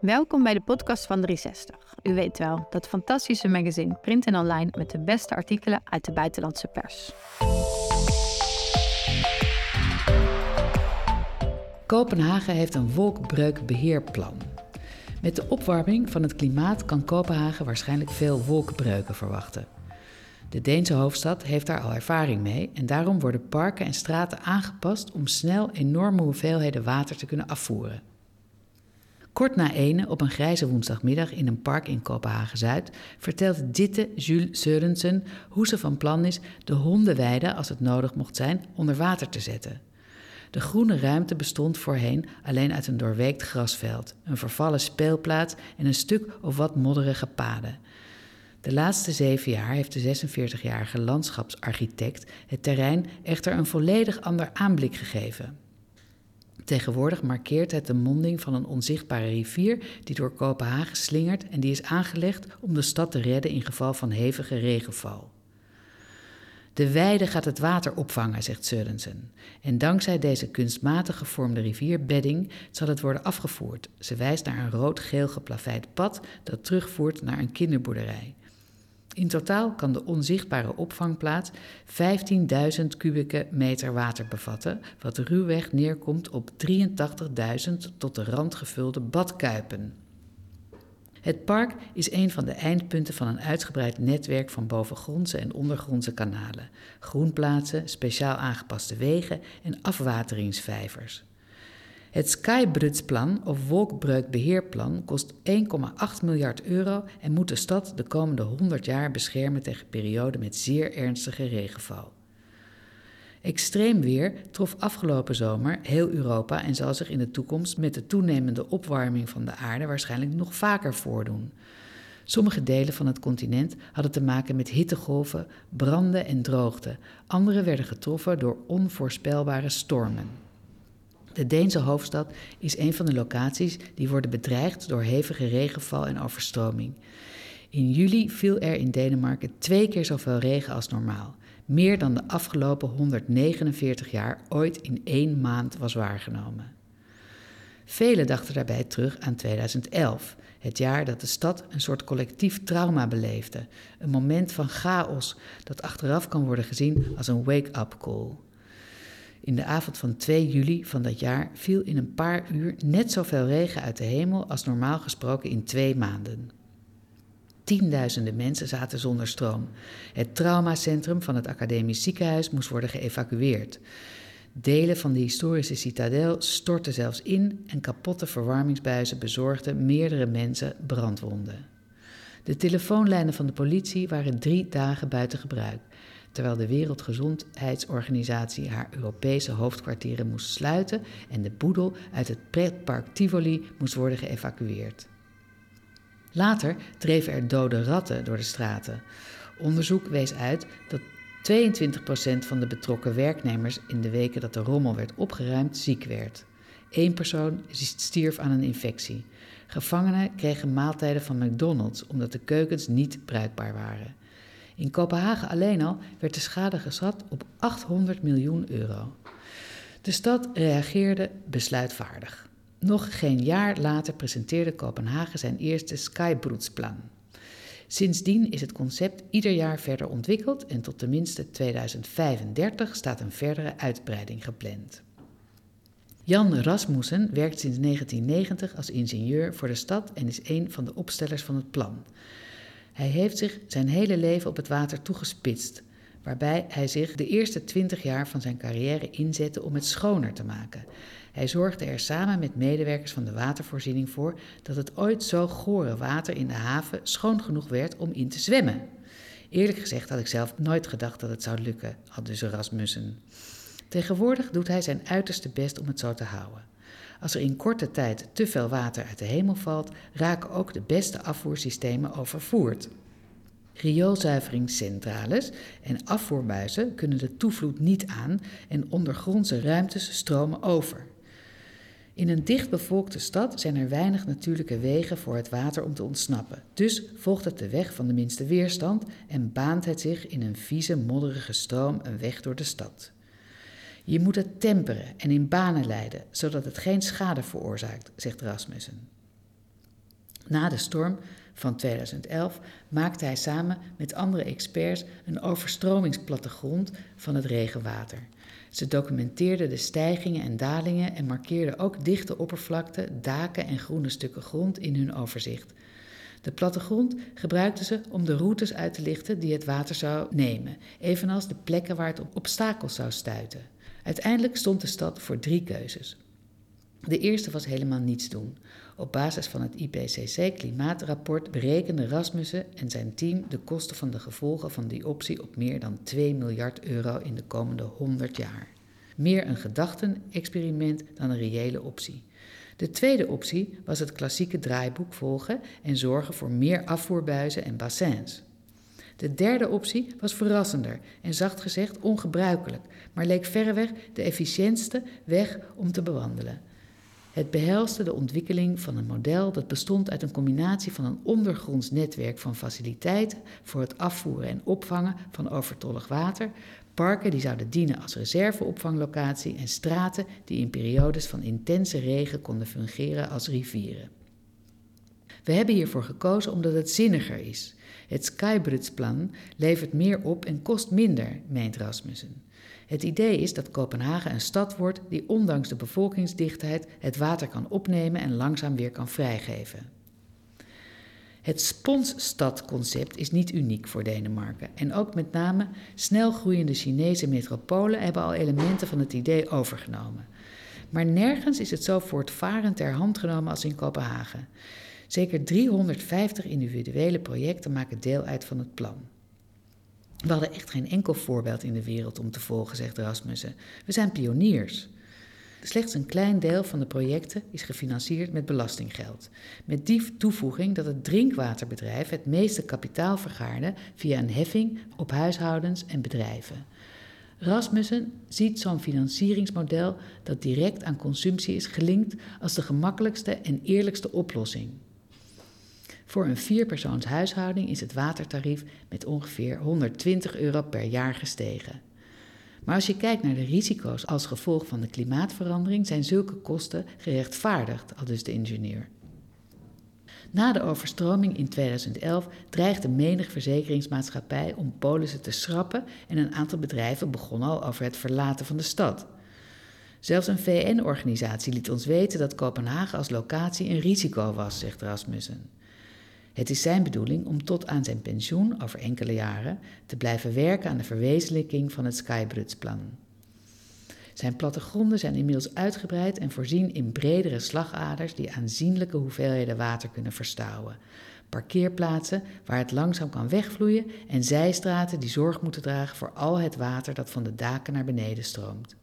Welkom bij de podcast van 360. U weet wel, dat fantastische magazine print en online met de beste artikelen uit de buitenlandse pers. Kopenhagen heeft een wolkbreukbeheerplan. Met de opwarming van het klimaat kan Kopenhagen waarschijnlijk veel wolkenbreuken verwachten. De Deense hoofdstad heeft daar al ervaring mee en daarom worden parken en straten aangepast om snel enorme hoeveelheden water te kunnen afvoeren. Kort na ene, op een grijze woensdagmiddag in een park in Kopenhagen-Zuid, vertelt Ditte Jules Sørensen hoe ze van plan is de hondenweide, als het nodig mocht zijn, onder water te zetten. De groene ruimte bestond voorheen alleen uit een doorweekt grasveld, een vervallen speelplaats en een stuk of wat modderige paden. De laatste zeven jaar heeft de 46-jarige landschapsarchitect het terrein echter een volledig ander aanblik gegeven. Tegenwoordig markeert het de monding van een onzichtbare rivier die door Kopenhagen slingert en die is aangelegd om de stad te redden in geval van hevige regenval. De weide gaat het water opvangen, zegt Sørensen. En dankzij deze kunstmatig gevormde rivierbedding zal het worden afgevoerd. Ze wijst naar een rood-geel geplaveid pad dat terugvoert naar een kinderboerderij. In totaal kan de onzichtbare opvangplaats 15.000 kubieke meter water bevatten, wat ruwweg neerkomt op 83.000 tot de rand gevulde badkuipen. Het park is een van de eindpunten van een uitgebreid netwerk van bovengrondse en ondergrondse kanalen, groenplaatsen, speciaal aangepaste wegen en afwateringsvijvers. Het Skybridgeplan of wolkbreukbeheerplan kost 1,8 miljard euro en moet de stad de komende 100 jaar beschermen tegen perioden met zeer ernstige regenval. Extreem weer trof afgelopen zomer heel Europa en zal zich in de toekomst met de toenemende opwarming van de aarde waarschijnlijk nog vaker voordoen. Sommige delen van het continent hadden te maken met hittegolven, branden en droogte. Andere werden getroffen door onvoorspelbare stormen. De Deense hoofdstad is een van de locaties die worden bedreigd door hevige regenval en overstroming. In juli viel er in Denemarken twee keer zoveel regen als normaal. Meer dan de afgelopen 149 jaar ooit in één maand was waargenomen. Velen dachten daarbij terug aan 2011, het jaar dat de stad een soort collectief trauma beleefde. Een moment van chaos dat achteraf kan worden gezien als een wake-up call. In de avond van 2 juli van dat jaar viel in een paar uur net zoveel regen uit de hemel als normaal gesproken in twee maanden. Tienduizenden mensen zaten zonder stroom. Het traumacentrum van het academisch ziekenhuis moest worden geëvacueerd. Delen van de historische citadel stortten zelfs in en kapotte verwarmingsbuizen bezorgden meerdere mensen brandwonden. De telefoonlijnen van de politie waren drie dagen buiten gebruik terwijl de Wereldgezondheidsorganisatie haar Europese hoofdkwartieren moest sluiten en de boedel uit het pretpark Tivoli moest worden geëvacueerd. Later dreven er dode ratten door de straten. Onderzoek wees uit dat 22% van de betrokken werknemers in de weken dat de rommel werd opgeruimd ziek werd. Eén persoon stierf aan een infectie. Gevangenen kregen maaltijden van McDonald's omdat de keukens niet bruikbaar waren. In Kopenhagen alleen al werd de schade geschat op 800 miljoen euro. De stad reageerde besluitvaardig. Nog geen jaar later presenteerde Kopenhagen zijn eerste Skybroedsplan. Sindsdien is het concept ieder jaar verder ontwikkeld en tot tenminste 2035 staat een verdere uitbreiding gepland. Jan Rasmussen werkt sinds 1990 als ingenieur voor de stad en is een van de opstellers van het plan. Hij heeft zich zijn hele leven op het water toegespitst, waarbij hij zich de eerste twintig jaar van zijn carrière inzette om het schoner te maken. Hij zorgde er samen met medewerkers van de watervoorziening voor dat het ooit zo gore water in de haven schoon genoeg werd om in te zwemmen. Eerlijk gezegd had ik zelf nooit gedacht dat het zou lukken, had dus Rasmussen. Tegenwoordig doet hij zijn uiterste best om het zo te houden. Als er in korte tijd te veel water uit de hemel valt, raken ook de beste afvoersystemen overvoerd. Rioolzuiveringscentrales en afvoerbuizen kunnen de toevloed niet aan en ondergrondse ruimtes stromen over. In een dichtbevolkte stad zijn er weinig natuurlijke wegen voor het water om te ontsnappen. Dus volgt het de weg van de minste weerstand en baant het zich in een vieze, modderige stroom een weg door de stad. Je moet het temperen en in banen leiden, zodat het geen schade veroorzaakt, zegt Rasmussen. Na de storm van 2011 maakte hij samen met andere experts een overstromingsplattegrond van het regenwater. Ze documenteerden de stijgingen en dalingen en markeerden ook dichte oppervlakten, daken en groene stukken grond in hun overzicht. De plattegrond gebruikten ze om de routes uit te lichten die het water zou nemen, evenals de plekken waar het op obstakels zou stuiten. Uiteindelijk stond de stad voor drie keuzes. De eerste was helemaal niets doen. Op basis van het IPCC-klimaatrapport berekende Rasmussen en zijn team de kosten van de gevolgen van die optie op meer dan 2 miljard euro in de komende 100 jaar. Meer een gedachtenexperiment dan een reële optie. De tweede optie was het klassieke draaiboek volgen en zorgen voor meer afvoerbuizen en bassins. De derde optie was verrassender en zacht gezegd ongebruikelijk, maar leek verreweg de efficiëntste weg om te bewandelen. Het behelste de ontwikkeling van een model dat bestond uit een combinatie van een ondergronds netwerk van faciliteiten voor het afvoeren en opvangen van overtollig water, parken die zouden dienen als reserveopvanglocatie en straten die in periodes van intense regen konden fungeren als rivieren. We hebben hiervoor gekozen omdat het zinniger is. Het Skybridge-plan levert meer op en kost minder, meent Rasmussen. Het idee is dat Kopenhagen een stad wordt die ondanks de bevolkingsdichtheid het water kan opnemen en langzaam weer kan vrijgeven. Het sponsstadconcept is niet uniek voor Denemarken en ook met name snel groeiende Chinese metropolen hebben al elementen van het idee overgenomen. Maar nergens is het zo voortvarend ter hand genomen als in Kopenhagen. Zeker 350 individuele projecten maken deel uit van het plan. We hadden echt geen enkel voorbeeld in de wereld om te volgen, zegt Rasmussen. We zijn pioniers. Slechts een klein deel van de projecten is gefinancierd met belastinggeld. Met die toevoeging dat het drinkwaterbedrijf het meeste kapitaal vergaarde via een heffing op huishoudens en bedrijven. Rasmussen ziet zo'n financieringsmodel dat direct aan consumptie is gelinkt als de gemakkelijkste en eerlijkste oplossing. Voor een vierpersoons huishouding is het watertarief met ongeveer 120 euro per jaar gestegen. Maar als je kijkt naar de risico's als gevolg van de klimaatverandering, zijn zulke kosten gerechtvaardigd, al dus de ingenieur. Na de overstroming in 2011 dreigde menig verzekeringsmaatschappij om polissen te schrappen en een aantal bedrijven begonnen al over het verlaten van de stad. Zelfs een VN-organisatie liet ons weten dat Kopenhagen als locatie een risico was, zegt Rasmussen. Het is zijn bedoeling om tot aan zijn pensioen over enkele jaren te blijven werken aan de verwezenlijking van het Skybridge-plan. Zijn plattegronden zijn inmiddels uitgebreid en voorzien in bredere slagaders die aanzienlijke hoeveelheden water kunnen verstouwen. Parkeerplaatsen waar het langzaam kan wegvloeien en zijstraten die zorg moeten dragen voor al het water dat van de daken naar beneden stroomt.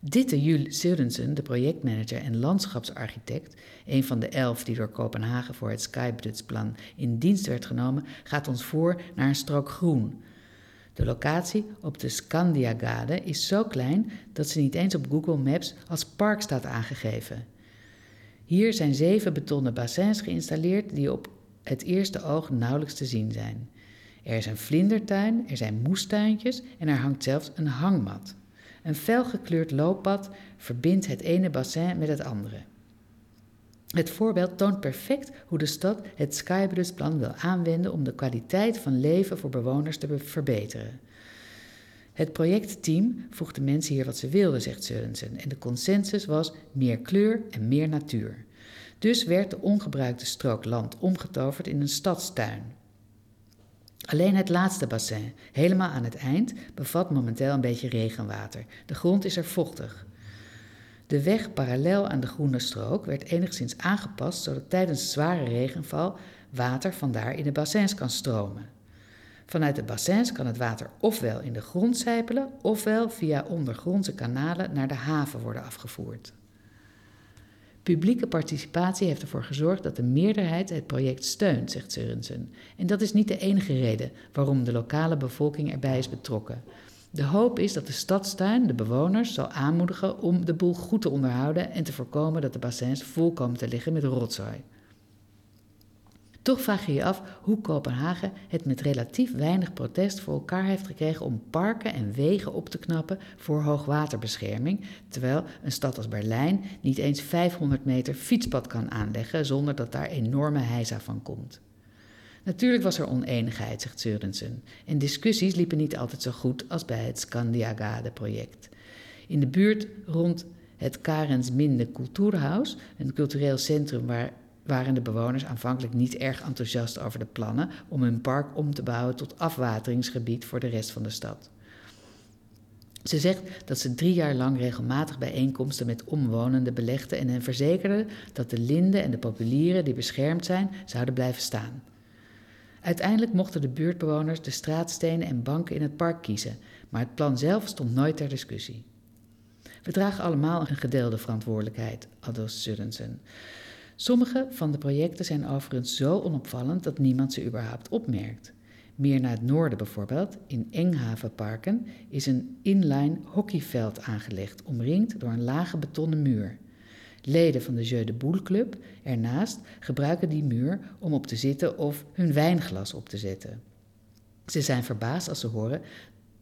Ditte Jules Sørensen, de projectmanager en landschapsarchitect, een van de elf die door Kopenhagen voor het Skybridge-plan in dienst werd genomen, gaat ons voor naar een strook groen. De locatie op de Scandiagade is zo klein dat ze niet eens op Google Maps als park staat aangegeven. Hier zijn zeven betonnen bassins geïnstalleerd die op het eerste oog nauwelijks te zien zijn. Er is een vlindertuin, er zijn moestuintjes en er hangt zelfs een hangmat. Een felgekleurd looppad verbindt het ene bassin met het andere. Het voorbeeld toont perfect hoe de stad het Skybridge-plan wil aanwenden om de kwaliteit van leven voor bewoners te verbeteren. Het projectteam vroeg de mensen hier wat ze wilden, zegt Sørensen, en de consensus was meer kleur en meer natuur. Dus werd de ongebruikte strook land omgetoverd in een stadstuin. Alleen het laatste bassin, helemaal aan het eind, bevat momenteel een beetje regenwater. De grond is er vochtig. De weg parallel aan de groene strook werd enigszins aangepast zodat tijdens zware regenval water vandaar in de bassins kan stromen. Vanuit de bassins kan het water ofwel in de grond sijpelen, ofwel via ondergrondse kanalen naar de haven worden afgevoerd. Publieke participatie heeft ervoor gezorgd dat de meerderheid het project steunt, zegt Sørensen. En dat is niet de enige reden waarom de lokale bevolking erbij is betrokken. De hoop is dat de stadstuin de bewoners zal aanmoedigen om de boel goed te onderhouden en te voorkomen dat de bassins vol komen te liggen met rotzooi. Toch vraag je je af hoe Kopenhagen het met relatief weinig protest voor elkaar heeft gekregen om parken en wegen op te knappen voor hoogwaterbescherming, terwijl een stad als Berlijn niet eens 500 meter fietspad kan aanleggen zonder dat daar enorme heisa van komt. Natuurlijk was er oneenigheid, zegt Sørensen, en discussies liepen niet altijd zo goed als bij het Scandiagade-project. In de buurt rond het Karensminde Kulturhaus, een cultureel centrum waar waren de bewoners aanvankelijk niet erg enthousiast over de plannen om hun park om te bouwen tot afwateringsgebied voor de rest van de stad. Ze zegt dat ze drie jaar lang regelmatig bijeenkomsten met omwonenden belegde en hen verzekerde dat de linden en de populieren die beschermd zijn zouden blijven staan. Uiteindelijk mochten de buurtbewoners de straatstenen en banken in het park kiezen, maar het plan zelf stond nooit ter discussie. We dragen allemaal een gedeelde verantwoordelijkheid, aldus Sørensen. Sommige van de projecten zijn overigens zo onopvallend dat niemand ze überhaupt opmerkt. Meer naar het noorden bijvoorbeeld, in Enghavenparken, is een inline hockeyveld aangelegd, omringd door een lage betonnen muur. Leden van de Jeu de Boule Club ernaast gebruiken die muur om op te zitten of hun wijnglas op te zetten. Ze zijn verbaasd als ze horen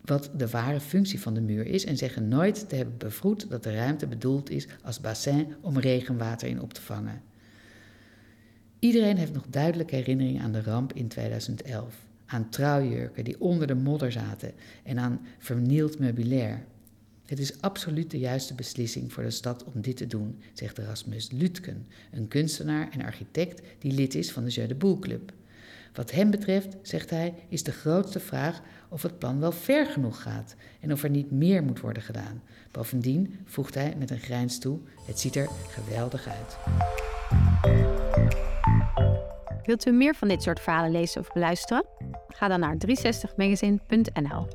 wat de ware functie van de muur is en zeggen nooit te hebben bevroed dat de ruimte bedoeld is als bassin om regenwater in op te vangen. Iedereen heeft nog duidelijk herinnering aan de ramp in 2011. Aan trouwjurken die onder de modder zaten en aan vernield meubilair. Het is absoluut de juiste beslissing voor de stad om dit te doen, zegt Rasmus Lutken, een kunstenaar en architect die lid is van de Jeu de Boel Club. Wat hem betreft, zegt hij, is de grootste vraag of het plan wel ver genoeg gaat en of er niet meer moet worden gedaan. Bovendien, voegt hij met een grijns toe, het ziet er geweldig uit. Wilt u meer van dit soort verhalen lezen of beluisteren? Ga dan naar 360magazine.nl.